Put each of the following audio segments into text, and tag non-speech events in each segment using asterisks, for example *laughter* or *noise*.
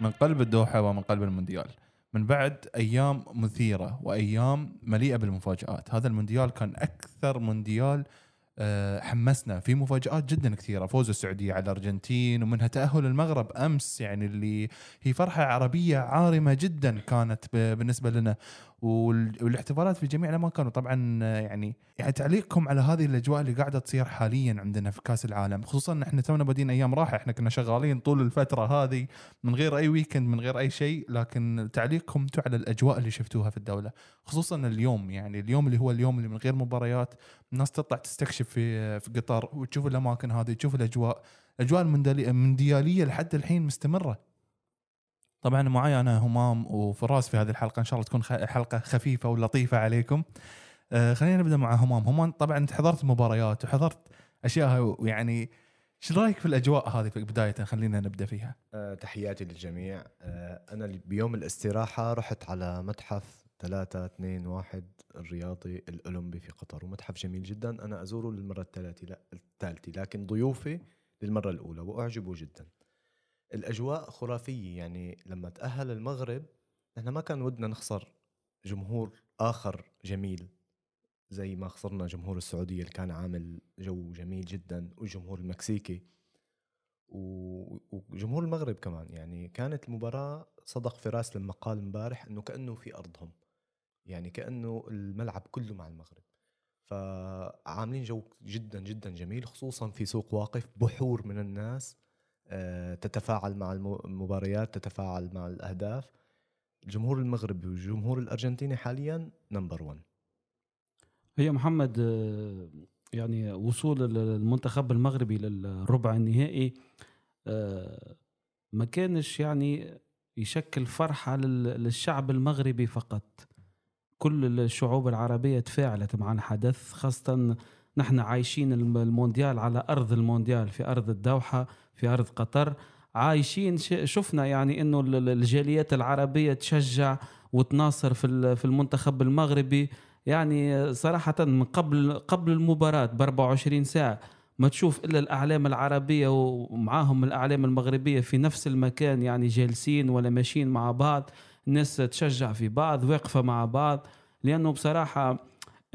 من قلب الدوحة ومن قلب المونديال. من بعد أيام مثيرة وأيام مليئة بالمفاجآت. هذا المونديال كان أكثر مونديال آه، حمسنا. في مفاجآت جدا كثيرة. فوز السعودية على الأرجنتين ومنها تأهل المغرب أمس يعني اللي هي فرحة عربية عارمة جدا كانت ب- بالنسبة لنا. والاحتفالات في جميع الاماكن وطبعا آه، يعني يعني تعليقكم على هذه الأجواء اللي قاعدة تصير حاليا عندنا في كأس العالم خصوصا ان إحنا تونا بادين أيام راحة. إحنا كنا شغالين طول الفترة هذه من غير أي ويكند من غير أي شيء لكن تعليقكم على الأجواء اللي شفتوها في الدولة خصوصا اليوم. يعني اليوم اللي هو اليوم اللي من غير مباريات الناس تطلع تستكشف في في قطر وتشوف الأماكن هذه تشوف الأجواء المونديالي- الموندياليه لحد الحين مستمرة. طبعا معي أنا همام وفراس في هذه الحلقة. إن شاء الله تكون حلقة خفيفة ولطيفة عليكم. آه خلينا نبدأ مع همام. همام طبعا أنت حضرت المباريات وحضرت أشياء يعني إيش رأيك في الأجواء هذه في بداية؟ خلينا نبدأ فيها. آه، تحياتي للجميع. آه، أنا بيوم الاستراحة رحت على متحف 3 2 1 الرياضي الأولمبي في قطر ومتحف جميل جدا. أنا أزوره للمرة الثالثة لا الثالثة لكن ضيوفي للمرة الأولى وأعجبوا جدا. الأجواء خرافية يعني لما تأهل المغرب نحن ما كان ودنا نخسر جمهور آخر جميل زي ما خسرنا جمهور السعودية اللي كان عامل جو جميل جدا والجمهور المكسيكي وجمهور المغرب كمان يعني كانت المباراة صدق فراس لما قال امبارح إنه كأنه في أرضهم يعني كأنه الملعب كله مع المغرب. فعاملين جو جدا جدا جميل خصوصا في سوق واقف بحور من الناس تتفاعل مع الم- المباريات تتفاعل مع الأهداف. الجمهور المغربي والجمهور الارجنتيني حاليا number 1 هي محمد آه، يعني وصول ال- المنتخب المغربي للربع النهائي آه، ما كانش يعني يشكل فرحة لل- للشعب المغربي فقط. كل الشعوب العربية تفاعلت مع الحدث خاصة نحن عايشين الم- المونديال على أرض المونديال في أرض الدوحة في أرض قطر. عايشين شفنا يعني إنه ال- ال- الجاليات العربية تشجع وتناصر في في المنتخب المغربي. يعني صراحة من قبل قبل المباراة ب 24 ساعة ما تشوف إلا الأعلام العربية ومعاهم الأعلام المغربية في نفس المكان يعني جالسين ولا ماشيين مع بعض. الناس تشجع في بعض واقفة مع بعض. لأنه بصراحة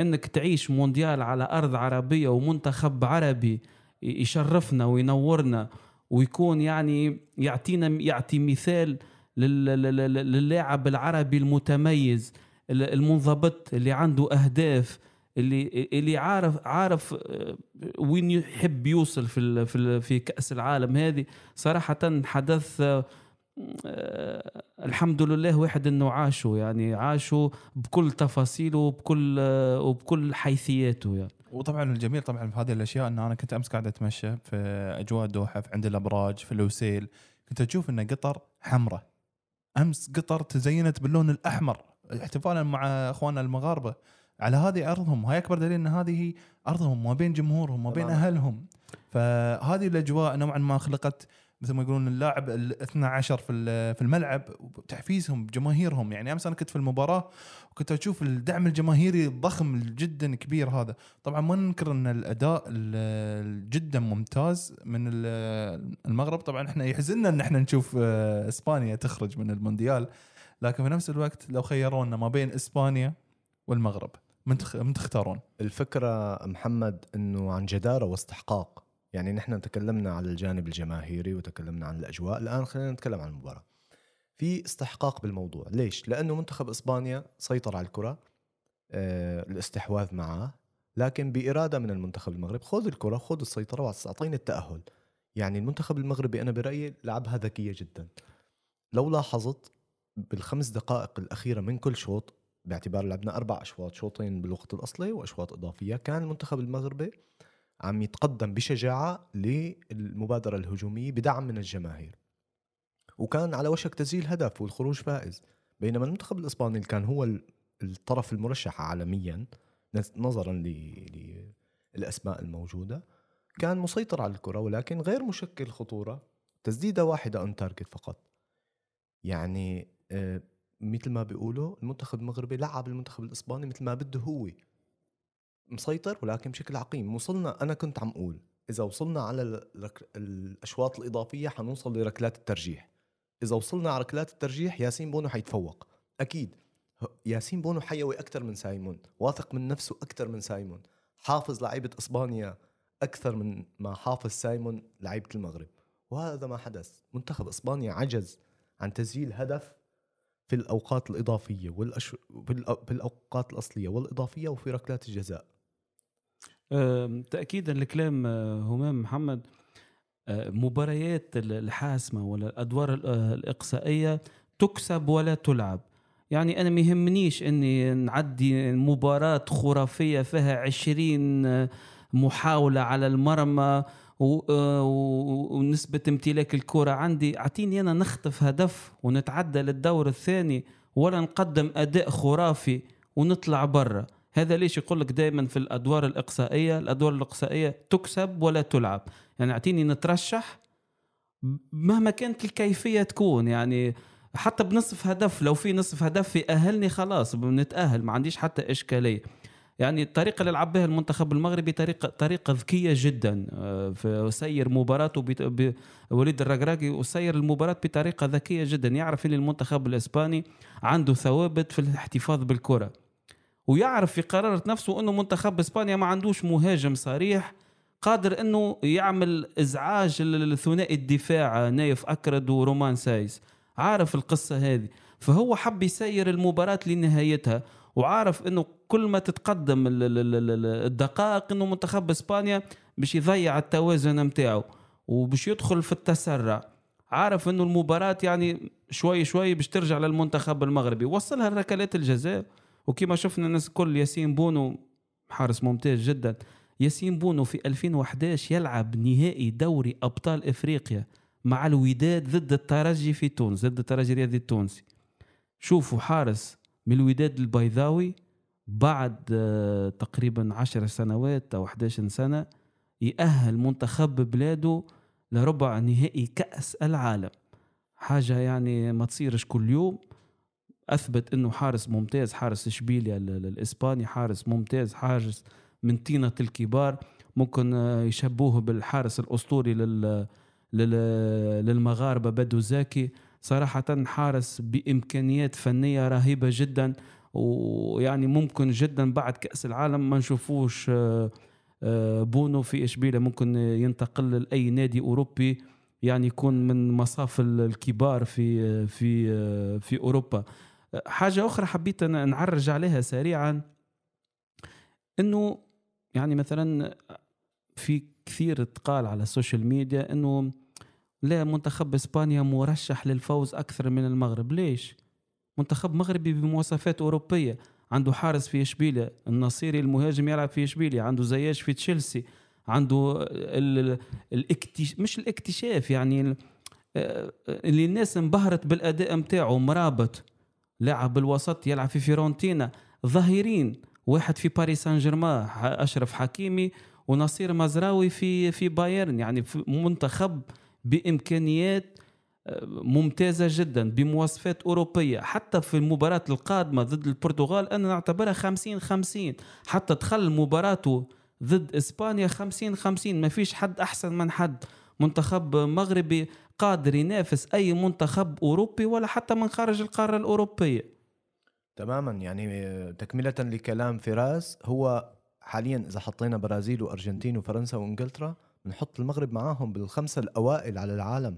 إنك تعيش مونديال على أرض عربية ومنتخب عربي يشرفنا وينورنا ويكون يعني يعطينا يعطي مثال لل- لل- لل- للاعب العربي المتميز ال- المنضبط اللي عنده أهداف اللي اللي عارف عارف آه، وين يحب يوصل في في في كأس العالم هذه. صراحة حدث الحمد لله واحد انه عاشه يعني عاشه بكل تفاصيله وبكل آه، وبكل حيثياته يعني. وطبعا الجميل طبعا في هذه الأشياء إن أنا كنت أمس قاعد أتمشى في أجواء الدوحة في عند الأبراج في الوسيل كنت أشوف إن قطر حمراء. أمس قطر تزينت باللون الأحمر احتفالا مع أخواننا المغاربة. على هذه أرضهم هاي أكبر دليل إن هذه هي أرضهم ما بين جمهورهم ما بين. أهلهم. فهذه الأجواء نوعا ما خلقت مثل ما يقولون اللاعب ال 12 في في الملعب وتحفيزهم بجماهيرهم يعني أمس أنا كنت في المباراة وكنت أشوف الدعم الجماهيري الضخم جدا كبير هذا. طبعا ما ننكر أن الأداء ال- جدا ممتاز من ال- المغرب. طبعا إحنا يحزننا أن إحنا نشوف آه، إسبانيا تخرج من المونديال. لكن في نفس الوقت لو خيرونا ما بين إسبانيا والمغرب من تخ- من تختارون؟ الفكرة محمد إنه عن جدارة واستحقاق. يعني نحن تكلمنا على الجانب الجماهيري وتكلمنا عن الأجواء الآن خلينا نتكلم عن المباراة. في استحقاق بالموضوع. ليش؟ لأنه منتخب إسبانيا سيطر على الكرة آه الاستحواذ معه لكن بإرادة من المنتخب المغرب خذ الكرة خذ السيطرة وأعطيني التأهل. يعني المنتخب المغربي أنا برأيي لعبها ذكية جدا. لو لاحظت بالخمس دقائق الأخيرة من كل شوط باعتبار لعبنا أربع أشواط شوطين بالوقت الأصلي وأشواط إضافية كان المنتخب المغربي عم يتقدم بشجاعة للمبادرة الهجومية بدعم من الجماهير. وكان على وشك تسجيل هدف والخروج فائز. بينما المنتخب الإسباني اللي كان هو ال- الطرف المرشح عالميا نظرا ل- للأسماء الموجودة كان مسيطر على الكرة ولكن غير مشكل خطورة. تسديدة واحدة on target فقط. يعني آه، مثل ما بيقولوا المنتخب المغربي لعب المنتخب الإسباني مثل ما بده هو. مسيطر ولكن بشكل عقيم. وصلنا أنا كنت عم أقول إذا وصلنا على الأشواط الإضافية حنوصل لركلات الترجيح. إذا وصلنا على ركلات الترجيح ياسين بونو حيتفوق. أكيد. ياسين بونو حيوي أكثر من سايمون واثق من نفسه أكثر من سايمون. حافظ لعيبة إسبانيا أكثر من ما حافظ سايمون لعيبة المغرب. وهذا ما حدث. منتخب إسبانيا عجز عن تسجيل هدف في الأوقات الإضافية والأش... في, الأوقات الأصلية والإضافية وفي ركلات الجزاء. تاكيدا لكلام آه، همام محمد آه، مباريات ال- الحاسمة ولا الادوار ال- آه، الإقصائية تكسب ولا تلعب. يعني أنا ما يهمنيش إني نعدي مباراة خرافية فيها عشرين محاولة على المرمى و- و- ونسبة امتلاك الكرة عندي. أعطيني أنا نخطف هدف ونتعدى للدور الثاني ولا نقدم أداء خرافي ونطلع برا. هذا ليش يقول لك دائما في الأدوار الإقصائية الأدوار الإقصائية تكسب ولا تلعب. يعني أعطيني نترشح مهما كانت الكيفية تكون. يعني حتى بنصف هدف لو في نصف هدف يأهلني خلاص بنتأهل ما عنديش حتى إشكالية. يعني الطريقة اللي لعب بها المنتخب المغربي طريقة طريقة ذكية جدا. سير مباراته وليد الركراكي وسير المباراة بطريقة ذكية جدا. يعرف إن المنتخب الإسباني عنده ثوابت في الاحتفاظ بالكرة. ويعرف في قرارة نفسه إنه منتخب إسبانيا ما عندوش مهاجم صريح قادر إنه يعمل إزعاج للثنائي الدفاع نايف أكرد ورومان سايس. عارف القصة هذه. فهو حب يسير المباراة لنهايتها وعارف إنه كل ما تتقدم ال- ال- ال- ال- الدقائق إنه منتخب إسبانيا باش يضيع التوازن متاعه وباش يدخل في التسرع. عارف إنه المباراة يعني شوي شوي باش ترجع للمنتخب المغربي. وصلها لركلات الجزاء. وكما شفنا الناس الكل ياسين بونو حارس ممتاز جدا. ياسين بونو في 2011 يلعب نهائي دوري أبطال إفريقيا مع الوداد ضد الترجي في تونس ضد الترجي الرياضي التونسي. شوفوا حارس من الوداد البيضاوي بعد آه، تقريبا 10 سنوات أو 11 سنة يأهل منتخب بلاده لربع نهائي كأس العالم. حاجة يعني ما تصيرش كل يوم. أثبت أنه حارس ممتاز حارس إشبيليا ال- ال- الإسباني حارس ممتاز حارس من طينة الكبار. ممكن آه، يشبوه بالحارس الأسطوري لل لل- للمغاربة بدو زاكي. صراحة حارس بإمكانيات فنية رهيبة جدا ويعني ممكن جدا بعد كأس العالم. ما نشوفوش آه، آه، بونو في إشبيليا. ممكن ينتقل لأي نادي أوروبي يعني يكون من مصاف ال- الكبار في في في أوروبا. حاجة أخرى حبيت أنا نعرج عليها سريعا أنه يعني مثلا في كثير تقال على ال social media أنه لا منتخب إسبانيا مرشح للفوز أكثر من المغرب. ليش؟ منتخب مغربي بمواصفات أوروبية. عنده حارس في اشبيليا النصيري المهاجم يلعب في اشبيليا عنده زياش في تشيلسي عنده ال- الاكتش... مش الاكتشاف يعني آه، اللي الناس انبهرت بالأداء متاعه مرابط. لاعب بالوسط يلعب في فيرونتينا ظاهرين واحد في باريس سان جيرمان أشرف حكيمي ونصير مزراوي في في بايرن يعني في منتخب بإمكانيات آه، ممتازة جدا بمواصفات أوروبية. حتى في المباراة القادمة ضد البرتغال أنا نعتبرها 50 50 حتى دخل مباراته ضد إسبانيا 50 50 ما فيش حد أحسن من حد. منتخب مغربي قادر ينافس أي منتخب أوروبي ولا حتى من خارج القارة الأوروبية. تماما. يعني تكملة لكلام فراس هو حاليا إذا حطينا برازيل وأرجنتين وفرنسا وإنجلترا بنحط المغرب معاهم بالخمسة الأوائل على العالم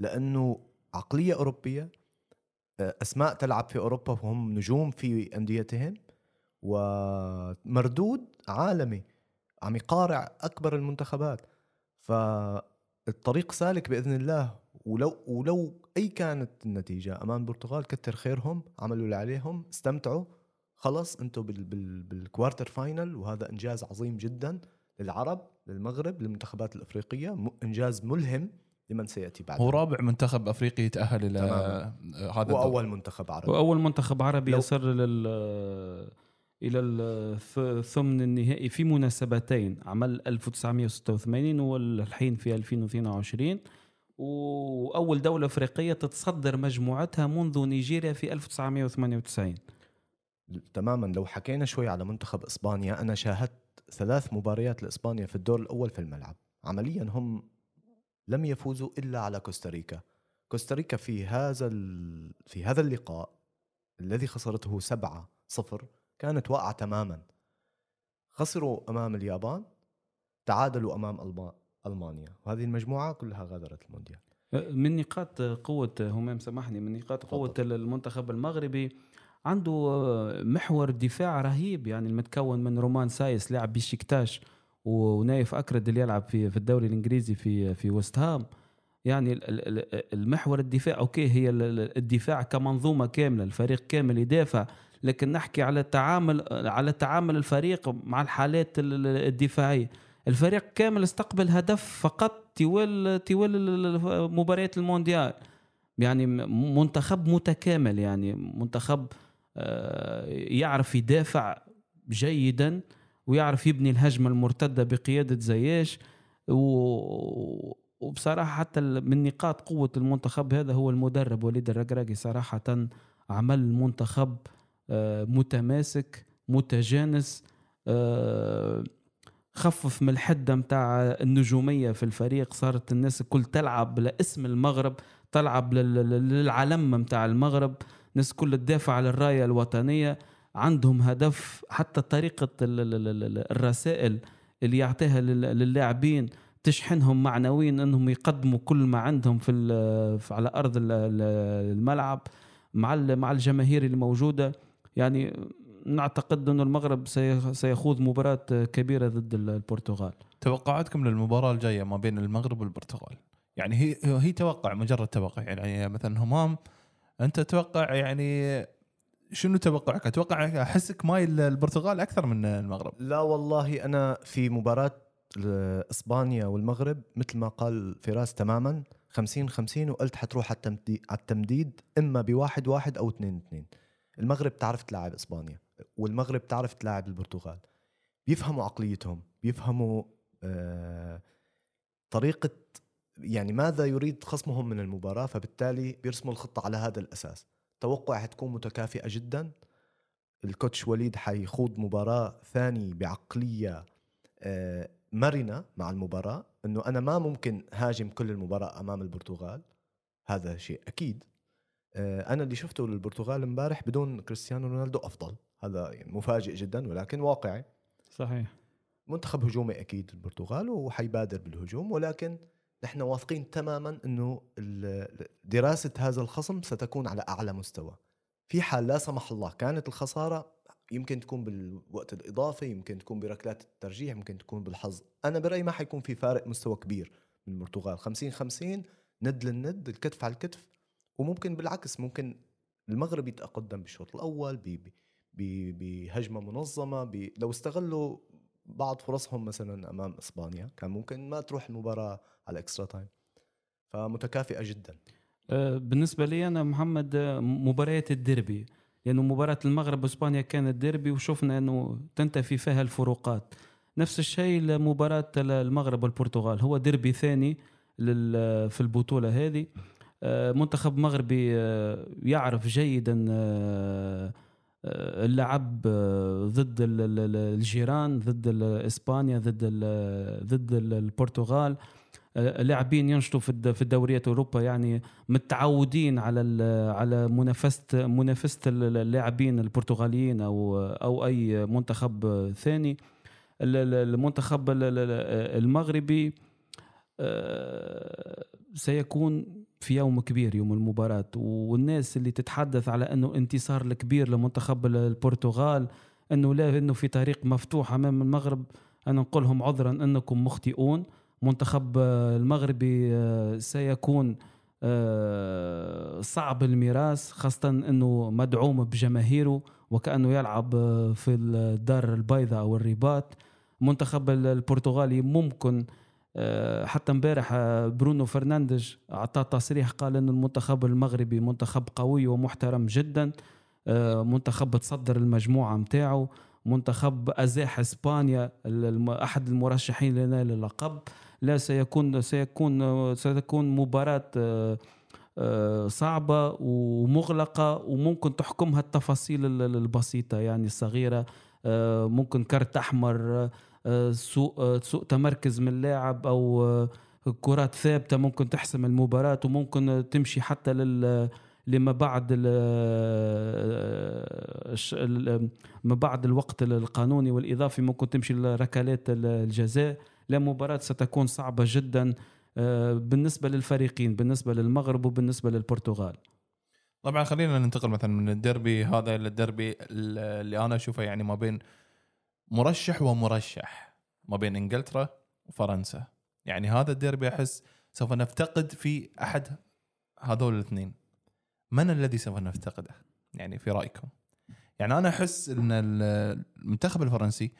لأنه عقلية أوروبية آه، أسماء تلعب في أوروبا وهم نجوم في أنديتهم ومردود عالمي عم يقارع أكبر المنتخبات. فالطريق سالك بإذن الله. ولو ولو أي كانت النتيجة أمام البرتغال كتر خيرهم عملوا اللي عليهم استمتعوا خلص أنتم بال بال بال quarter final وهذا إنجاز عظيم جدا للعرب للمغرب للمنتخبات الأفريقية إنجاز ملهم لمن سيأتي بعد هو رابع منتخب أفريقي يتأهل إلى هذا الدور. وأول منتخب عربي. وأول منتخب عربي يصل لل إلى الثمن النهائي في مناسبتين عمل 1986 والحين في 2022 وأول دولة أفريقية تتصدر مجموعتها منذ نيجيريا في 1998 تماما. لو حكينا شوي على منتخب إسبانيا أنا شاهدت ثلاث مباريات لإسبانيا في الدور الأول في الملعب. عمليا هم لم يفوزوا إلا على كوستاريكا. كوستاريكا في هذا. في هذا اللقاء الذي خسرته سبعة صفر كانت واقعة تماما. خسروا أمام اليابان تعادلوا أمام ألما... ألمانيا. وهذه المجموعة كلها غادرت المونديال. من نقاط قوة همام سامحني من نقاط قوة تفضل. المنتخب المغربي عنده محور دفاع رهيب يعني المتكون من رومان سايس لاعب بشكتاش ونايف أكرد اللي يلعب في في الدوري الإنجليزي في في ويست هام. يعني ال- ال- ال- المحور الدفاع أوكي هي ال- ال- الدفاع كمنظومة كاملة الفريق كامل يدافع لكن نحكي على التعامل على تعامل الفريق مع الحالات ال- ال- الدفاعية. الفريق كامل استقبل هدف فقط طوال طوال ال- ال- مباريات المونديال. يعني منتخب متكامل يعني منتخب آه، يعرف يدافع جيدا ويعرف يبني الهجمة المرتدة بقيادة زياش و... وبصراحة حتى من نقاط قوة المنتخب هذا هو المدرب وليد الركراكي صراحة. عمل منتخب آه، متماسك متجانس آه، خفف من الحدة متاع النجومية في الفريق. صارت الناس الكل تلعب لاسم المغرب تلعب لل- لل- للعلم متاع المغرب. الناس كل تدافع على الراية الوطنية. عندهم هدف حتى طريقة ال- ال- ال- ال- الرسائل اللي يعطيها لل- للاعبين. تشحنهم معنويا إنهم يقدموا كل ما عندهم في على أرض ال- ال- الملعب مع ال- مع الجماهير اللي موجوده يعني نعتقد إنه المغرب سي- سيخوض مباراة كبيرة ضد البرتغال. توقعاتكم للمباراة الجاية ما بين المغرب والبرتغال؟ يعني هي هي توقع مجرد توقع. يعني مثلا همام أنت تتوقع يعني شنو توقعك؟ أتوقع أحسك مايل البرتغال أكثر من المغرب. لا والله أنا في مباراة اسبانيا والمغرب مثل ما قال فراس تماما 50 50 وقلت حتروح على التمديد إما بواحد واحد أو اثنين اثنين المغرب تعرف تلعب إسبانيا والمغرب تعرف تلاعب البرتغال. بيفهموا عقليتهم بيفهموا آه طريقة يعني ماذا يريد خصمهم من المباراة فبالتالي بيرسموا الخطة على هذا الأساس. توقع حتكون متكافئة جدا. الكوتش وليد حيخوض مباراة ثاني بعقلية آه، مرنة مع المباراة إنه أنا ما ممكن هاجم كل المباراة أمام البرتغال. هذا شيء أكيد. آه، أنا اللي شفته للبرتغال امبارح بدون كريستيانو رونالدو أفضل. هذا يعني مفاجئ جدا ولكن واقعي. صحيح. منتخب هجومي أكيد البرتغال وحيبادر بالهجوم ولكن نحن واثقين تماما إنه دراسة هذا الخصم ستكون على أعلى مستوى. في حال لا سمح الله كانت الخسارة يمكن تكون بالوقت الإضافي يمكن تكون بركلات الترجيح يمكن تكون بالحظ. أنا برأيي ما حيكون في فارق مستوى كبير من البرتغال. 50 50 ند للند الكتف على الكتف وممكن بالعكس ممكن المغرب يتقدم بالشوط الأول بهجمة منظمة ب... لو استغلوا بعض فرصهم مثلا أمام إسبانيا كان ممكن ما تروح المباراة على extra time فمتكافئة جدا. آه، بالنسبة لي أنا محمد مباريات الديربي. لأنه مباراة المغرب وإسبانيا كانت ديربي وشفنا أنه تنتفي فيها الفروقات. نفس الشيء لمباراة المغرب والبرتغال. هو ديربي ثاني في البطولة هذه. آه، منتخب مغربي آه، يعرف جيدا آه، اللعب ضد ال- ال- ال- الجيران ضد إسبانيا ضد ضد ال- البرتغال. لاعبين ينشطوا في في الدوريات اوروبا يعني متعودين على على منافسه منافسه ال- اللاعبين البرتغاليين أو أو أي منتخب ثاني. ال- ال- المنتخب ال- ال- ال- المغربي آه، سيكون في يوم كبير يوم المباراة. والناس اللي تتحدث على أنه انتصار الكبير لمنتخب البرتغال أنه لا أنه في طريق مفتوح أمام المغرب أنا نقول لهم عذرا أنكم مخطئون. منتخب آه، المغربي آه، سيكون آه، صعب الميراث خاصة أنه مدعوم بجماهيره وكأنه يلعب في الدار البيضاء أو الرباط. منتخب البرتغالي ممكن حتى امبارح برونو فرنانديز أعطى تصريح قال إن المنتخب المغربي منتخب قوي ومحترم جدا. منتخب تصدر المجموعة متاعه. منتخب أزاح إسبانيا أحد المرشحين لنيل اللقب. لا سيكون سيكون ستكون مباراة آه، آه، صعبة ومغلقة وممكن تحكمها التفاصيل ال- ال- البسيطة يعني الصغيرة آه، ممكن كرت أحمر آه، سوء سوء تمركز من لاعب أو آه، كرات ثابتة ممكن تحسم المباراة وممكن تمشي حتى لل لما بعد ما بعد الوقت القانوني والإضافي ممكن تمشي لركلات الجزاء. لا مباراة ستكون صعبة جدا آه، بالنسبة للفريقين بالنسبة للمغرب وبالنسبة للبرتغال. طبعا خلينا ننتقل مثلا من الديربي هذا إلى الديربي اللي أنا أشوفه يعني ما بين مرشح ومرشح ما بين إنجلترا وفرنسا. يعني هذا الديربي أحس سوف نفتقد في أحد هذول الاثنين. من الذي سوف نفتقده؟ يعني في رأيكم. يعني أنا أحس إن المنتخب الفرنسي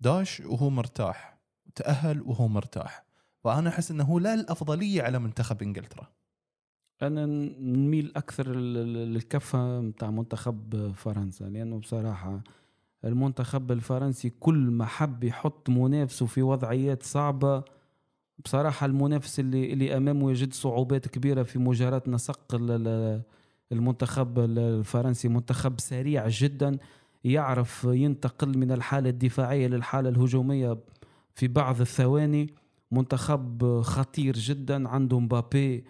داش وهو مرتاح. تأهل وهو مرتاح. فانا أحس إنه لا الأفضلية على منتخب إنجلترا. أنا نميل أكثر لل- للكفة بتاع منتخب فرنسا لأنه بصراحة المنتخب الفرنسي كل ما حب يحط منافسه في وضعيات صعبة بصراحة المنافس اللي اللي أمامه يجد صعوبات كبيرة في مجاراه نسق ال- ال- المنتخب الفرنسي منتخب سريع جدا يعرف ينتقل من الحالة الدفاعية للحالة الهجومية في بعض الثواني منتخب خطير جدا عنده مبابي.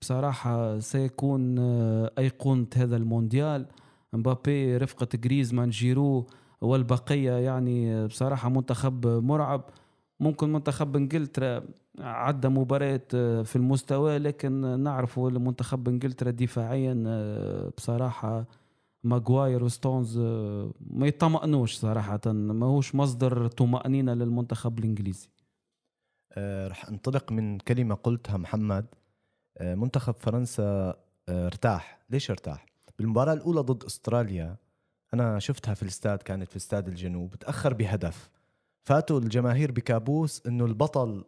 بصراحة سيكون آه، أيقونة هذا المونديال. مبابي رفقة جريزمان جيرو والبقية يعني بصراحة منتخب مرعب. ممكن منتخب إنجلترا عدى مباريات آه، في المستوى لكن نعرف المنتخب إنجلترا دفاعيا آه، ماغواير وستونز آه، ما يطمئنوش صراحة ما هوش مصدر طمأنينة للمنتخب الإنجليزي. آه، رح انطلق من كلمة قلتها محمد. آه، منتخب فرنسا آه، ارتاح. ليش ارتاح؟ بالمباراة الأولى ضد أستراليا أنا شفتها في الاستاد كانت في استاد الجنوب تأخر بهدف. فاتوا الجماهير بكابوس إنه البطل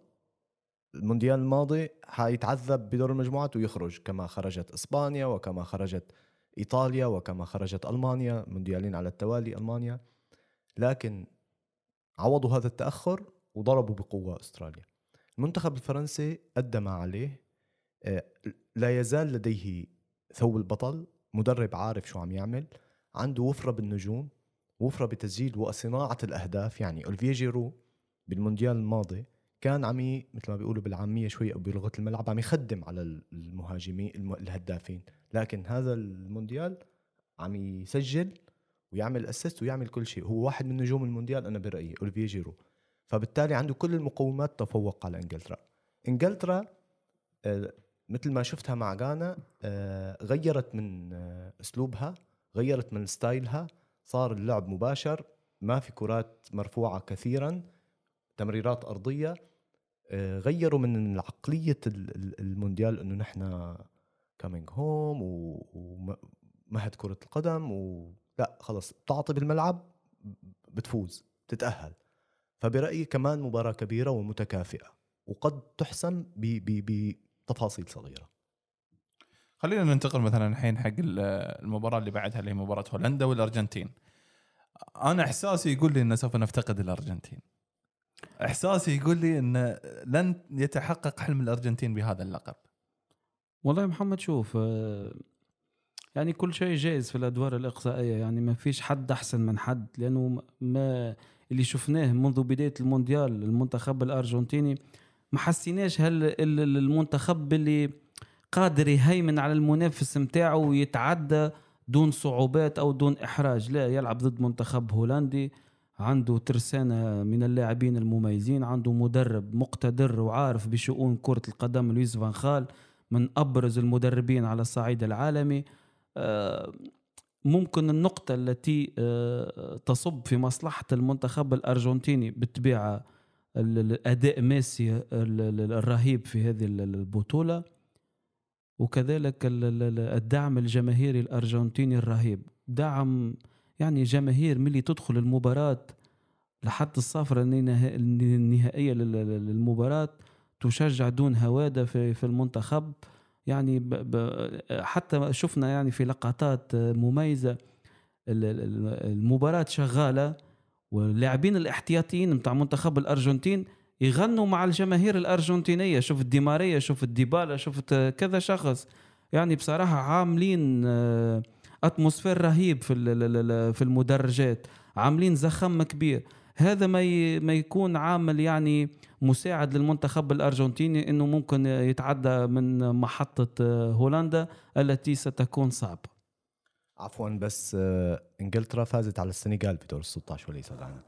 المونديال الماضي حيتعذب بدور المجموعات ويخرج كما خرجت إسبانيا وكما خرجت إيطاليا وكما خرجت ألمانيا مونديالين على التوالي ألمانيا. لكن عوضوا هذا التأخر وضربوا بقوة أستراليا. المنتخب الفرنسي أدى ما عليه. آه، لا يزال لديه ثوب البطل مدرب عارف شو عم يعمل عنده وفرة بالنجوم وفرة بتسجيل وصناعة الأهداف. يعني أولفيه جيرو بالمونديال الماضي كان عم مثل ما بيقولوا بالعامية شوي أو بلغة الملعب عم يخدم على المهاجمين الم- الهدافين. لكن هذا المونديال عم يسجل ويعمل assist ويعمل كل شيء. هو واحد من نجوم المونديال أنا برأيي اوليفيه جيرو. فبالتالي عنده كل المقومات تفوق على إنجلترا. إنجلترا آه، مثل ما شفتها مع غانا آه، غيرت من آه، أسلوبها غيرت من style ها. صار اللعب مباشر ما في كرات مرفوعة كثيرا تمريرات أرضية. غيروا من عقليه ال- ال- المونديال إنه نحن coming home ومهد كرة القدم ولا خلص بتعطي بالملعب بتفوز تتاهل فبرأيي كمان مباراة كبيرة ومتكافئة وقد تحسم بتفاصيل صغيرة. خلينا ننتقل مثلا الحين حق ال- المباراة اللي بعدها اللي هي مباراة هولندا والأرجنتين. أنا إحساسي يقول لي إن سوف نفتقد الأرجنتين. إحساسي يقول لي إن لن يتحقق حلم الأرجنتين بهذا اللقب. والله محمد شوف آه، يعني كل شيء جائز في الأدوار الإقصائية يعني ما فيش حد أحسن من حد لأنه ما اللي شفناه منذ بداية المونديال المنتخب الأرجنتيني ما حسيناش هل ال- ال- المنتخب اللي قادر يهيمن على المنافس متاعه ويتعدى دون صعوبات أو دون إحراج. لا يلعب ضد منتخب هولندي. عنده ترسانة من اللاعبين المميزين عنده مدرب مقتدر وعارف بشؤون كرة القدم لويس فان خال من أبرز المدربين على الصعيد العالمي. آه، ممكن النقطة التي آه، تصب في مصلحة المنتخب الأرجنتيني بالطبيعة ال- ال- الأداء ميسي ال- ال- الرهيب في هذه ال- البطولة. وكذلك ال- ال- ال- الدعم الجماهيري الأرجنتيني الرهيب. دعم يعني جماهير ملي تدخل المباراة لحد الصافرة النها- النهائية لل- لل- للمباراة تشجع دون هوادة في المنتخب. يعني حتى شفنا يعني في لقطات مميزة ال- ال- المباراة شغالة واللاعبين الاحتياطيين متاع منتخب الأرجنتين يغنوا مع الجماهير الأرجنتينية. شفت ديماريا شفت ديبالا شفت كذا شخص. يعني بصراحة عاملين آه، اتموسفير رهيب في في المدرجات عاملين زخم كبير. هذا ما. ما يكون عامل يعني مساعد للمنتخب الأرجنتيني إنه ممكن يتعدى من محطة آه، هولندا التي ستكون صعبة. عفوا بس آه، إنجلترا فازت على السنغال في دور ال 16 وليس العالم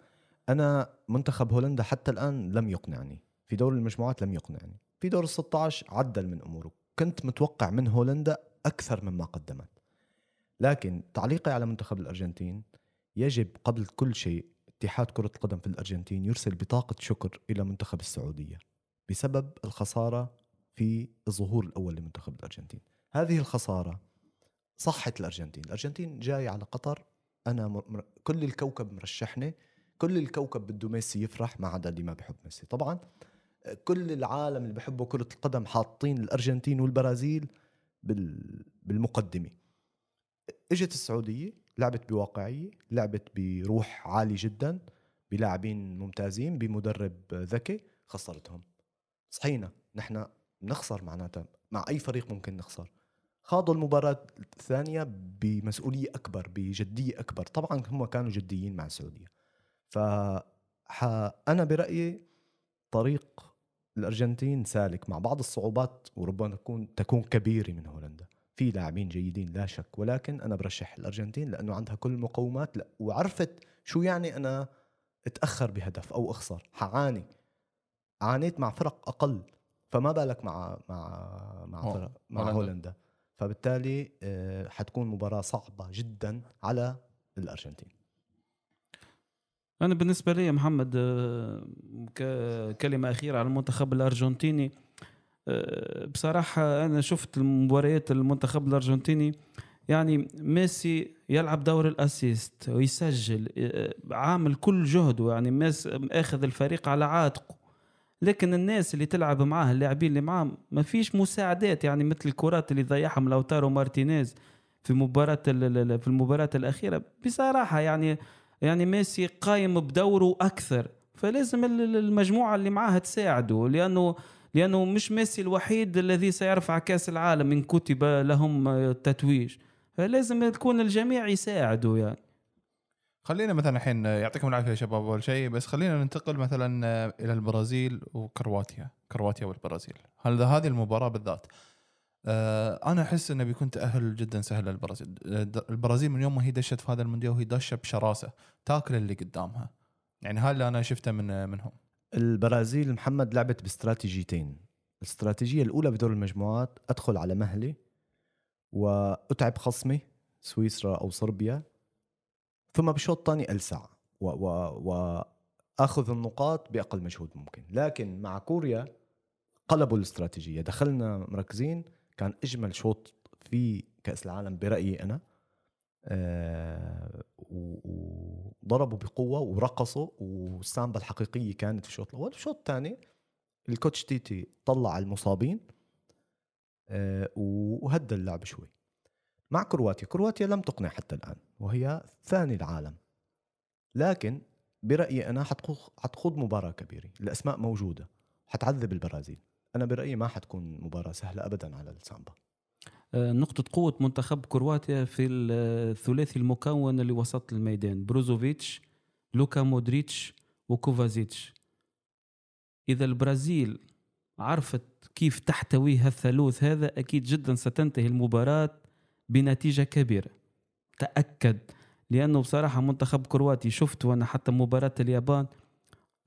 أنا منتخب هولندا حتى الآن لم يقنعني. في دور المجموعات لم يقنعني. في دور ال 16 عدل من أموره. كنت متوقع من هولندا أكثر مما قدمت. لكن تعليقي على منتخب الأرجنتين يجب قبل كل شيء اتحاد كرة القدم في الأرجنتين يرسل بطاقة شكر إلى منتخب السعودية بسبب الخسارة في الظهور الأول لمنتخب الأرجنتين. هذه الخسارة صحت الأرجنتين. الأرجنتين جاي على قطر. أنا مر... كل الكوكب مرشحني. كل الكوكب بده ميسي يفرح ما عدا اللي ما بحب ميسي. طبعا كل العالم اللي بحبوا كرة القدم حاطين الأرجنتين والبرازيل بال... بالمقدمة. إجت السعودية لعبت بواقعية لعبت بروح عالي جدا بلاعبين ممتازين بمدرب ذكي خسرتهم. صحينا نحن نخسر معناتها مع أي فريق ممكن نخسر. خاضوا المباراة الثانية بمسؤولية أكبر بجدية أكبر. طبعا هم كانوا جديين مع السعودية. ف أنا برأيي طريق الأرجنتين سالك مع بعض الصعوبات وربما تكون تكون كبيرة من هولندا. في لاعبين جيدين لا شك ولكن أنا برشح الأرجنتين لأنه عندها كل المقومات لا وعرفت شو يعني أنا أتأخر بهدف أو أخسر حعاني. عانيت مع فرق أقل فما بالك مع مع مع فرق مع هولندا, هولندا. فبالتالي آه، حتكون مباراة صعبة جدا على الأرجنتين. أنا بالنسبة لي محمد آه، كلمة أخيرة على المنتخب الأرجنتيني. آه، بصراحة أنا شفت المباريات المنتخب الأرجنتيني يعني ميسي يلعب دور ال assist ويسجل عامل كل جهده يعني ميسي أخذ الفريق على عاتقه. لكن الناس اللي تلعب معاه اللاعبين اللي معاه ما فيش مساعدات يعني مثل الكرات اللي ضيعهم لوتارو مارتينيز في مباراة في المباراة الأخيرة. بصراحة يعني يعني ميسي قايم بدوره أكثر. فلازم المجموعة اللي معاه تساعده لأنه لأنه مش ميسي الوحيد الذي سيرفع كأس العالم إن كتب لهم التتويج. فلازم تكون الجميع يساعدوا يعني. خلينا مثلا الحين يعطيكم العافية يا شباب أول شيء بس خلينا ننتقل مثلا إلى البرازيل وكرواتيا كرواتيا والبرازيل. هل هذه المباراة بالذات آه، أنا أحس إنه بيكون تأهل جدا سهل للبرازيل. البرازيل من يوم ما هي دشت في هذا المونديال وهي دشه بشراسة تاكل اللي قدامها. يعني هذا اللي أنا شفته من منهم. البرازيل محمد لعبت باستراتيجيتين. الاستراتيجية الأولى بدور المجموعات أدخل على مهلي وأتعب خصمي سويسرا أو صربيا ثم بالشوط الثاني ألسع و, و, وأخذ النقاط بأقل مجهود ممكن. لكن مع كوريا قلبوا الاستراتيجية. دخلنا مركزين كان أجمل شوط في كأس العالم برأيي أنا. آه وضربوا بقوة ورقصوا والسامبا الحقيقية كانت في الشوط الأول. الشوط الثاني الكوتش تيتي طلع المصابين آه وهدى اللعب شوي. مع كرواتيا كرواتيا لم تقنع حتى الآن وهي ثاني العالم. لكن برأيي أنا حتخوض مباراة كبيرة الأسماء موجودة حتعذب البرازيل. أنا برأيي ما حتكون مباراة سهلة أبدا على السامبا. نقطة قوة منتخب كرواتيا في الثلاثي المكون اللي وسط الميدان. بروزوفيتش لوكا مودريتش وكوفازيتش إذا البرازيل عرفت كيف تحتوي هالثالوث هذا أكيد جدا ستنتهي المباراة بنتيجة كبيرة. تأكد لأنه بصراحة منتخب كرواتي شفت وأنا حتى مباراة اليابان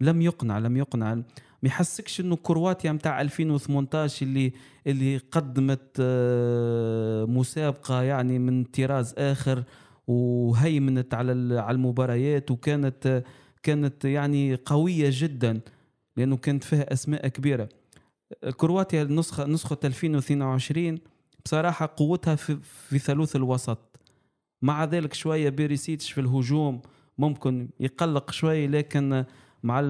لم يقنع لم يقنع ما يحسكش إنه كرواتيا متاع 2018 اللي اللي قدمت آه، مسابقة يعني من طراز آخر وهيمنت على على المباريات وكانت كانت يعني قوية جدا لأنه كانت فيها أسماء كبيرة. كرواتيا النسخه نسخة 2022 بصراحة قوتها في, في ثلث الوسط. مع ذلك شوية بيريسيتش في الهجوم ممكن يقلق شوي لكن مع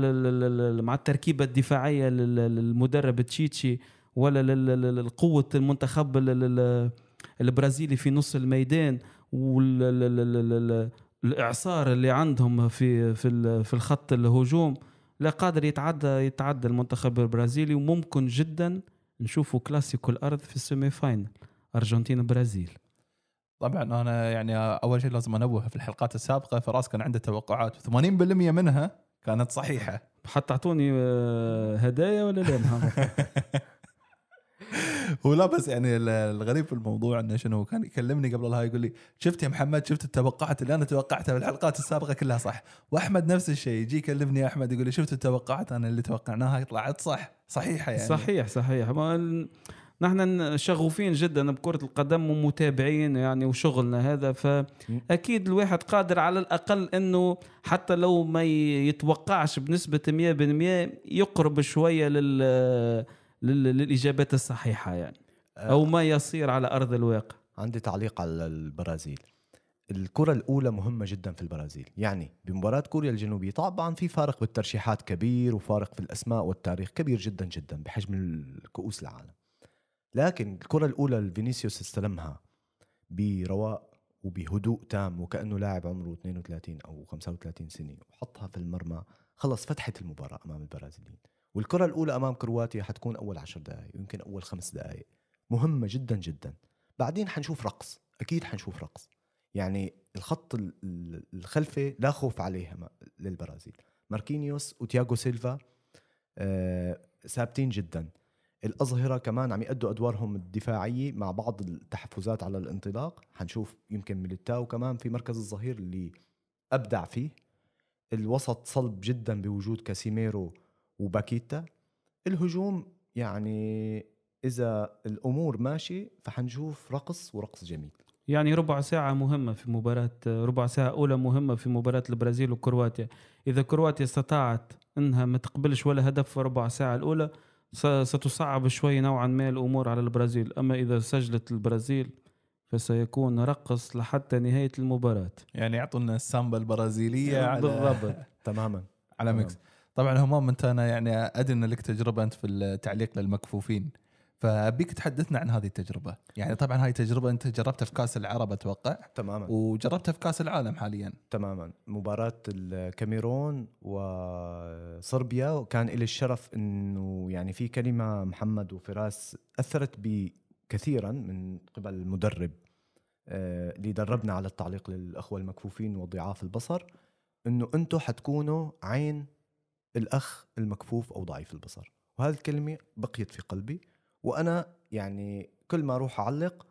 مع التركيبة الدفاعية للمدرب تشيتشي ولا قوه المنتخب البرازيلي في نص الميدان والاعصار اللي عندهم في في في الخط الهجوم. لا قادر يتعدى يتعدى المنتخب البرازيلي وممكن جدا نشوفوا كلاسيكو الأرض في ال semi final أرجنتين برازيل طبعا أنا يعني أول شيء لازم أنوه في الحلقات السابقة. فراس كان عنده توقعات. 80% منها كانت صحيحة. حتى اعطوني آه، هدايا ولا لا؟ *laughs* محمد؟ ولا بس يعني ال- الغريب في الموضوع إنه شنو كان يكلمني قبل الهاي يقول لي شفت يا محمد؟ شفت التوقعات اللي أنا توقعتها في الحلقات السابقة كلها صح؟ وأحمد نفس الشيء يجي يكلمني أحمد يقول لي شفت التوقعات؟ أنا اللي توقعناها طلعت صح صحيحة يعني. صحيح صحيح. ما نحن شغوفين جدا بكرة القدم ومتابعين يعني وشغلنا هذا فأكيد الواحد قادر على الأقل أنه حتى لو ما يتوقعش بنسبة 100% يقرب شوية لل... لل... للإجابات الصحيحة يعني أو ما يصير على أرض الواقع. عندي تعليق على البرازيل. الكرة الأولى مهمة جدا في البرازيل. يعني بمباراة كوريا الجنوبية طبعا في فارق بالترشيحات كبير وفارق في الأسماء والتاريخ كبير جدا جدا بحجم الكؤوس العالم. لكن الكرة الأولى اللي فينيسيوس استلمها برواق وبهدوء تام وكأنه لاعب عمره 32 أو 35 سنة وحطها في المرمى خلص فتحت المباراة أمام البرازيليين. والكرة الأولى أمام كرواتيا حتكون أول عشر دقائق يمكن أول خمس دقائق مهمة جدا جدا. بعدين حنشوف رقص أكيد حنشوف رقص. يعني الخط ال- ال- الخلفي لا خوف عليه للبرازيل. ماركينيوس وتياغو سيلفا آه، ثابتين جدا. الأظهرة كمان عم يأدوا أدوارهم الدفاعية مع بعض التحفزات على الانطلاق. حنشوف يمكن ميليتاو كمان في مركز الظهير اللي أبدع فيه. الوسط صلب جدا بوجود كاسيميرو وباكيتا. الهجوم يعني إذا الأمور ماشي فحنشوف رقص ورقص جميل. يعني ربع ساعة مهمة في مباراة ربع ساعة أولى مهمة في مباراة البرازيل وكرواتيا. إذا كرواتيا استطاعت أنها ما تقبلش ولا هدف في ربع ساعة الأولى ستصعب شوي نوعا ما الأمور على البرازيل. أما إذا سجلت البرازيل فسيكون رقص لحتى نهاية المباراة. يعني يعطونا السامبا البرازيلية على بالضبط. *laughs* تماما. على. mix. طبعا همام انت أنا يعني ادري ان لك تجربة أنت في التعليق للمكفوفين. فابيك تحدثنا عن هذه التجربة. يعني طبعا هاي تجربة أنت جربتها في كاس العرب أتوقع. تماما. وجربتها في كاس العالم حاليا. تماما. مباراة الكاميرون وصربيا وكان لي الشرف إنه يعني في كلمة محمد وفراس أثرت بي كثيرا من قبل المدرب آه، اللي دربنا على التعليق للأخوة المكفوفين وضعاف البصر إنه أنتم حتكونوا عين الأخ المكفوف أو ضعيف البصر. وهذه الكلمة بقيت في قلبي. وأنا يعني كل ما أروح أعلق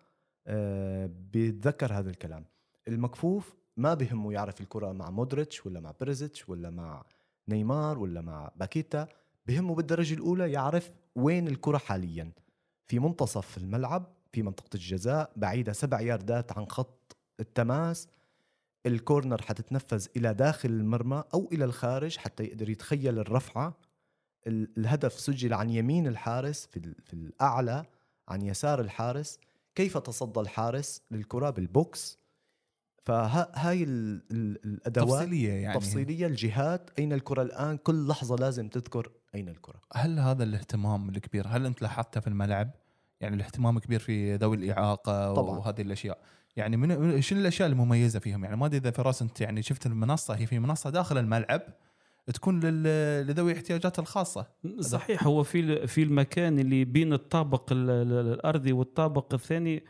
آه، بتذكر هذا الكلام. المكفوف ما بهمه يعرف الكرة مع مودريتش ولا مع بريزيتش ولا مع نيمار ولا مع باكيتا. بهمه بالدرجة الأولى يعرف وين الكرة حاليا. في منتصف الملعب في منطقة الجزاء بعيدة سبع ياردات عن خط التماس. ال corner حتتنفذ إلى داخل المرمى أو إلى الخارج حتى يقدر يتخيل الرفعة. ال- الهدف سجل عن يمين الحارس في, في الأعلى عن يسار الحارس كيف تصدى الحارس للكرة بالبوكس فهاي ال- ال- الأدوات تفصيلية يعني تفصيلية الجهات أين الكرة الآن كل لحظة لازم تذكر أين الكرة هل هذا الاهتمام الكبير هل أنت لاحظته في الملعب؟ يعني الاهتمام الكبير في ذوي الإعاقة طبعاً. وهذه الأشياء يعني من من- شنو الأشياء المميزة فيهم؟ يعني ما أدري إذا فراس أنت يعني شفت المنصة هي في منصة داخل الملعب تكون لذوي الاحتياجات الخاصة. صحيح هو في في المكان اللي بين الطابق ال- ال- الأرضي والطابق الثاني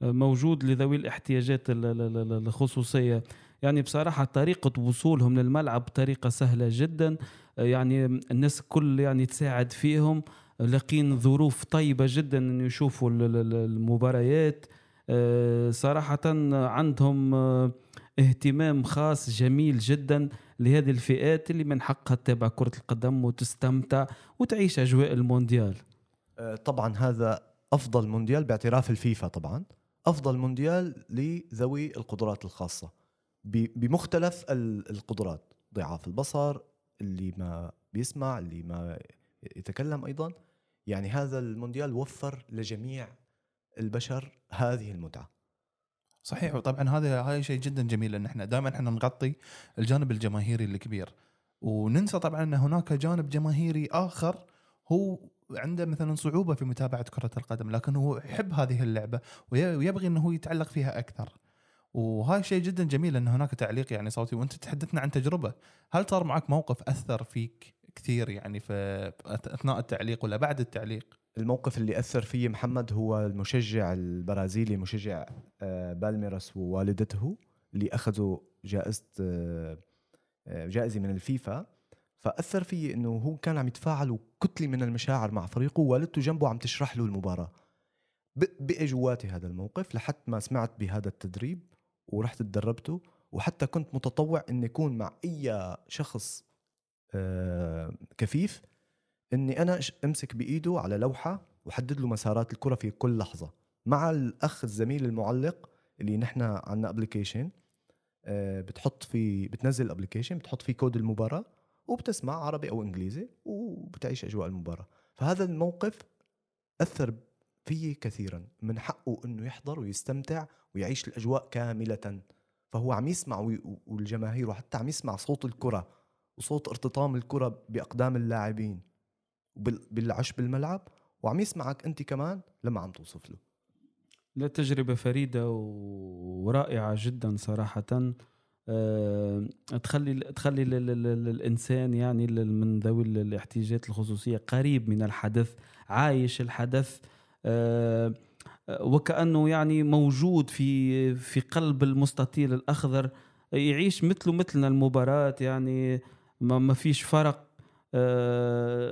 موجود لذوي الاحتياجات ال- ال- ال- الخصوصية. يعني بصراحة طريقة وصولهم للملعب طريقة سهلة جدا. يعني الناس الكل يعني تساعد فيهم. لاقين ظروف طيبة جدا إن يشوفوا ال- ال- ال- المباريات. آه، صراحة عندهم آه، اهتمام خاص جميل جدا. لهذه الفئات اللي من حقها تتابع كرة القدم وتستمتع وتعيش أجواء المونديال. آه، طبعا هذا أفضل مونديال باعتراف الفيفا طبعا. أفضل مونديال لذوي القدرات الخاصة. ب- بمختلف ال- القدرات. ضعاف البصر اللي ما بيسمع اللي ما يتكلم أيضا. يعني هذا المونديال وفر لجميع البشر هذه المتعة. صحيح. وطبعا هذا هاي شيء جدا جميل لأن إحنا دائما إحنا نغطي الجانب الجماهيري الكبير. وننسى طبعا إن هناك جانب جماهيري آخر هو عنده مثلا صعوبة في متابعة كرة القدم لكن هو يحب هذه اللعبة وي- ويبغي إنه هو يتعلق فيها أكثر. وهاي شيء جدا جميل إن هناك تعليق يعني صوتي وأنت تحدثنا عن تجربة. هل صار معك موقف أثر فيك كثير يعني في أثناء التعليق ولا بعد التعليق؟ الموقف اللي أثر فيه محمد هو المشجع البرازيلي مشجع آه، بالميراس ووالدته اللي أخذوا جائزة آه، آه، جائزة من الفيفا. فأثر فيي إنه هو كان عم يتفاعل وكتلة من المشاعر مع فريقه ووالدته جنبه عم تشرح له المباراة. ب- بقي جواتي هذا الموقف لحد ما سمعت بهذا التدريب ورحت تدربته وحتى كنت متطوع إني أكون مع أي شخص كفيف. إني أنا أمسك بإيده على لوحة وحدد له مسارات الكرة في كل لحظة مع الأخ الزميل المعلق اللي نحن عندنا application بتحط في بتنزل ال application بتحط فيه كود المباراة وبتسمع عربي أو إنجليزي وبتعيش أجواء المباراة. فهذا الموقف أثر فيه كثيرا من حقه إنه يحضر ويستمتع ويعيش الأجواء كاملة. فهو عم يسمع والجماهير وحتى عم يسمع صوت الكرة وصوت ارتطام الكرة بأقدام اللاعبين. وبال- بالعشب الملعب وعم يسمعك أنت كمان لما عم توصف له. لا تجربة فريدة ورائعة جدا صراحة. آه، تخلي تخلي ال- ال- ال- الإنسان يعني من ذوي ال- الاحتياجات الخصوصية قريب من الحدث عايش الحدث. آه، وكأنه يعني موجود في في قلب المستطيل الأخضر يعيش مثله مثلنا المباراة يعني ما فيش فرق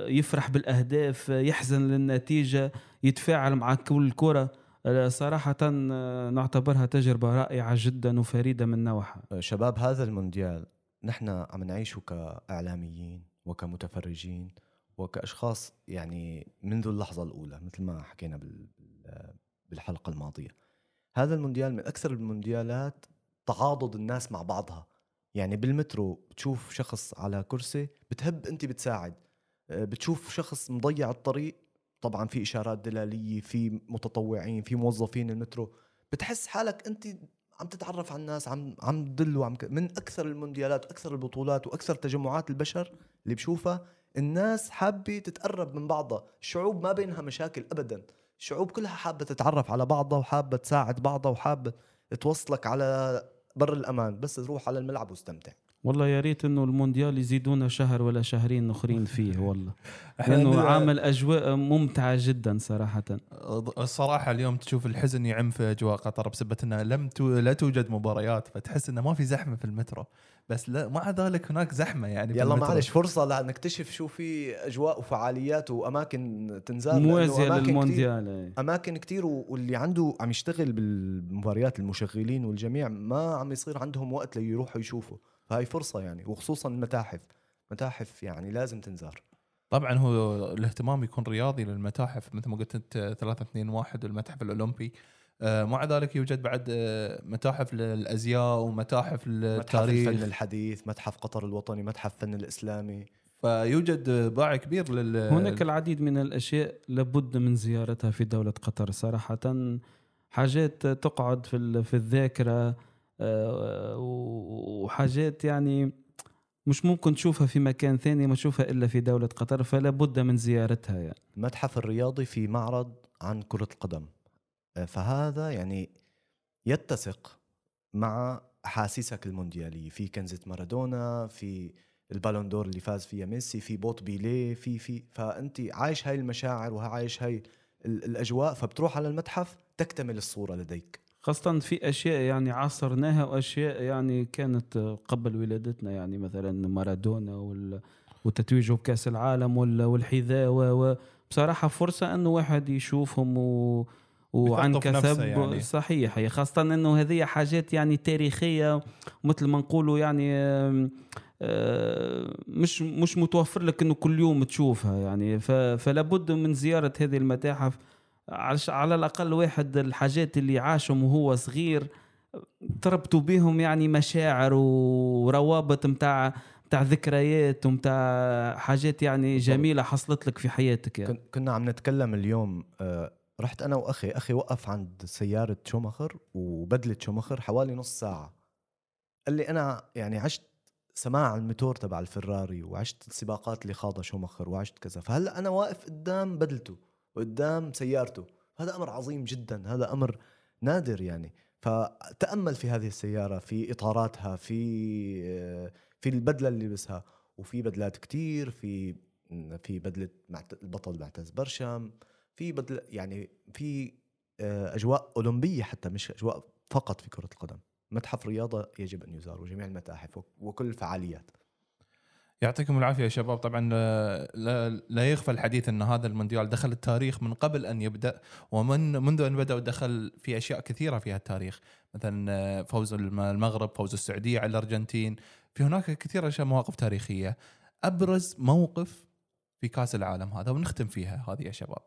يفرح بالأهداف يحزن للنتيجة يتفاعل مع كل كره آه، صراحة آه، نعتبرها تجربة رائعة جدا وفريدة من نوعها. شباب هذا المونديال نحن عم نعيشه كإعلاميين وكمتفرجين وكأشخاص يعني منذ اللحظة الأولى مثل ما حكينا بال- بال- بالحلقة الماضية. هذا المونديال من أكثر المونديالات تعاضد الناس مع بعضها. يعني بالمترو بتشوف شخص على كرسي بتهب أنت بتساعد. آه، بتشوف شخص مضيع الطريق طبعا في إشارات دلالية في متطوعين في موظفين المترو. بتحس حالك أنت عم تتعرف على الناس عم عم تدل وعم من أكثر المونديالات وأكثر البطولات وأكثر تجمعات البشر اللي بشوفها الناس حابة تتقرب من بعضها. الشعوب ما بينها مشاكل ابدا. الشعوب كلها حابة تتعرف على بعضها وحابة تساعد بعضها وحابة توصلك على بر الأمان بس تروح على الملعب واستمتع. والله يا ريت إنه المونديال يزيدونا شهر ولا شهرين أخرين فيه والله لأنه عامل أجواء ممتعة جدا صراحة الصراحة اليوم تشوف الحزن يعم في أجواء قطر بسبب انها لم تو... لا توجد مباريات فتحس إنه ما في زحمة في المترو بس لا مع ذلك هناك زحمة يعني يلا. معلش فرصة لنكتشف شو في أجواء وفعاليات وأماكن تنزال كتير- للمونديال إيه. أماكن كتير و- واللي عنده عم يشتغل بالمباريات المشغلين والجميع ما عم يصير عندهم وقت ليروحوا يشوفوا فهي فرصة يعني وخصوصا المتاحف. متاحف يعني لازم تنزار. طبعا هو الاهتمام يكون رياضي للمتاحف مثل ما قلت أنت 3 2 1 والمتحف الأولمبي. آه، مع ذلك يوجد بعد آه، متاحف للأزياء ومتاحف متحف الفن للتاريخ الحديث متحف قطر الوطني متحف الفن الإسلامي. فيوجد باع كبير لل هناك العديد من الأشياء لابد من زيارتها في دولة قطر. صراحة حاجات تقعد في ال- في الذاكرة. آه، وحاجات يعني مش ممكن تشوفها في مكان ثاني ما تشوفها إلا في دولة قطر فلا بد من زيارتها يعني. المتحف الرياضي في معرض عن كرة القدم. آه، فهذا يعني يتسق مع أحاسيسك المونديالية. في كنزة مارادونا في ال ballon d'or اللي فاز فيها ميسي في boot بيليه في في فأنت عايش هاي المشاعر وعايش هاي ال- الأجواء فبتروح على المتحف تكتمل الصورة لديك. خاصة في أشياء يعني عاصرناها وأشياء يعني كانت قبل ولادتنا يعني مثلا مارادونا وال- وتتويجه بكأس العالم وال- والحذاء و- و- بصراحة فرصة أنه واحد يشوفهم و وعن كثب. يعني. صحيح. هي خاصة أنه هذه حاجات يعني تاريخية مثل ما نقولوا يعني آه، مش مش متوفر لك إنه كل يوم تشوفها يعني. ف- فلا بد من زيارة هذه المتاحف على الأقل واحد الحاجات اللي عاشهم وهو صغير تربطوا بهم يعني مشاعر وروابط متاع متاع ذكريات ومتاع حاجات يعني جميلة حصلت لك في حياتك يعني. كن- كنا عم نتكلم اليوم آه، رحت أنا وأخي أخي وقف عند سيارة شومخر وبدلة شومخر حوالي نص ساعة. قال لي أنا يعني عشت سماع الموتور تبع الفراري وعشت السباقات اللي خاضها شومخر وعشت كذا فهلأ أنا واقف قدام بدلته. وقدام سيارته. هذا أمر عظيم جدا هذا أمر نادر يعني. فتأمل في هذه السيارة في إطاراتها في في البدلة اللي لبسها وفي بدلات كتير في في بدلة البطل معتز برشم في بدل يعني في آه، أجواء أولمبية حتى مش أجواء فقط في كرة القدم. متحف رياضة يجب أن يزار وجميع المتاحف وك- وكل الفعاليات. يعطيكم العافية يا شباب. طبعا لا, لا, يخفى الحديث إن هذا المونديال دخل التاريخ من قبل أن يبدأ ومن منذ أن بدأ ودخل في أشياء كثيرة فيها التاريخ مثلا فوز الم- المغرب فوز السعودية على الأرجنتين. في هناك كثير أشياء مواقف تاريخية. أبرز موقف في كأس العالم هذا ونختم فيها هذه يا شباب.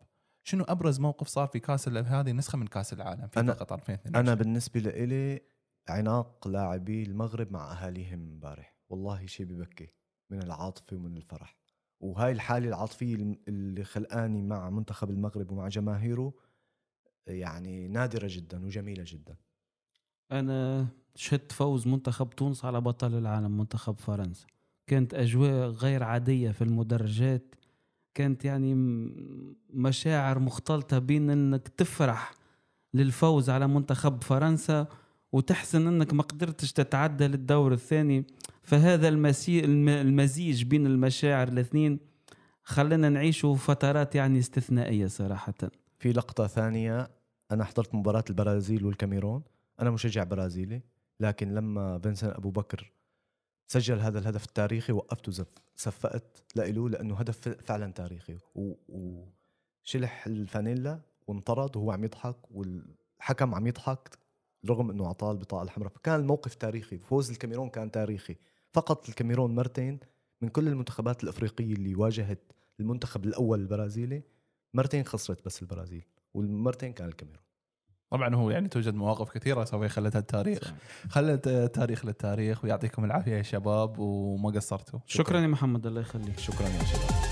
شنو أبرز موقف صار في كأس هذه نسخة من كأس العالم في قطر 2022 أنا بالنسبة لإلي عناق لاعبي المغرب مع أهاليهم امبارح. والله شيء ببكي. من العاطفة ومن الفرح. وهاي الحالة العاطفية اللي خلقاني مع منتخب المغرب ومع جماهيره يعني نادرة جدا وجميلة جدا. أنا شهدت فوز منتخب تونس على بطل العالم منتخب فرنسا. كانت أجواء غير عادية في المدرجات. كانت يعني مشاعر مختلطة بين إنك تفرح للفوز على منتخب فرنسا وتحسن إنك ما قدرتش تتعدى للدور الثاني. فهذا المسي... الم- المزيج بين المشاعر الاثنين خلينا نعيشوا فترات يعني استثنائية صراحة. في لقطة ثانية أنا حضرت مباراة البرازيل والكاميرون. أنا مشجع برازيلي لكن لما فينسن أبو بكر سجل هذا الهدف التاريخي وقفت وزف صفقت لإله لأنه هدف فعلا تاريخي. و- وشلح الفانيلا وانطرد وهو عم يضحك والحكم عم يضحك رغم إنه أعطاه البطاقة الحمراء. فكان الموقف تاريخي فوز الكاميرون كان تاريخي. فقط الكاميرون مرتين من كل المنتخبات الأفريقية اللي واجهت المنتخب الأول البرازيلي مرتين خسرت بس البرازيل والمرتين كان الكاميرون. طبعا هو يعني توجد مواقف كثيرة سوي خلتها التاريخ. خلت آه، تاريخ للتاريخ ويعطيكم العافية يا شباب وما قصرتوا. شكرا يا محمد الله يخليك. شكرا يا شباب.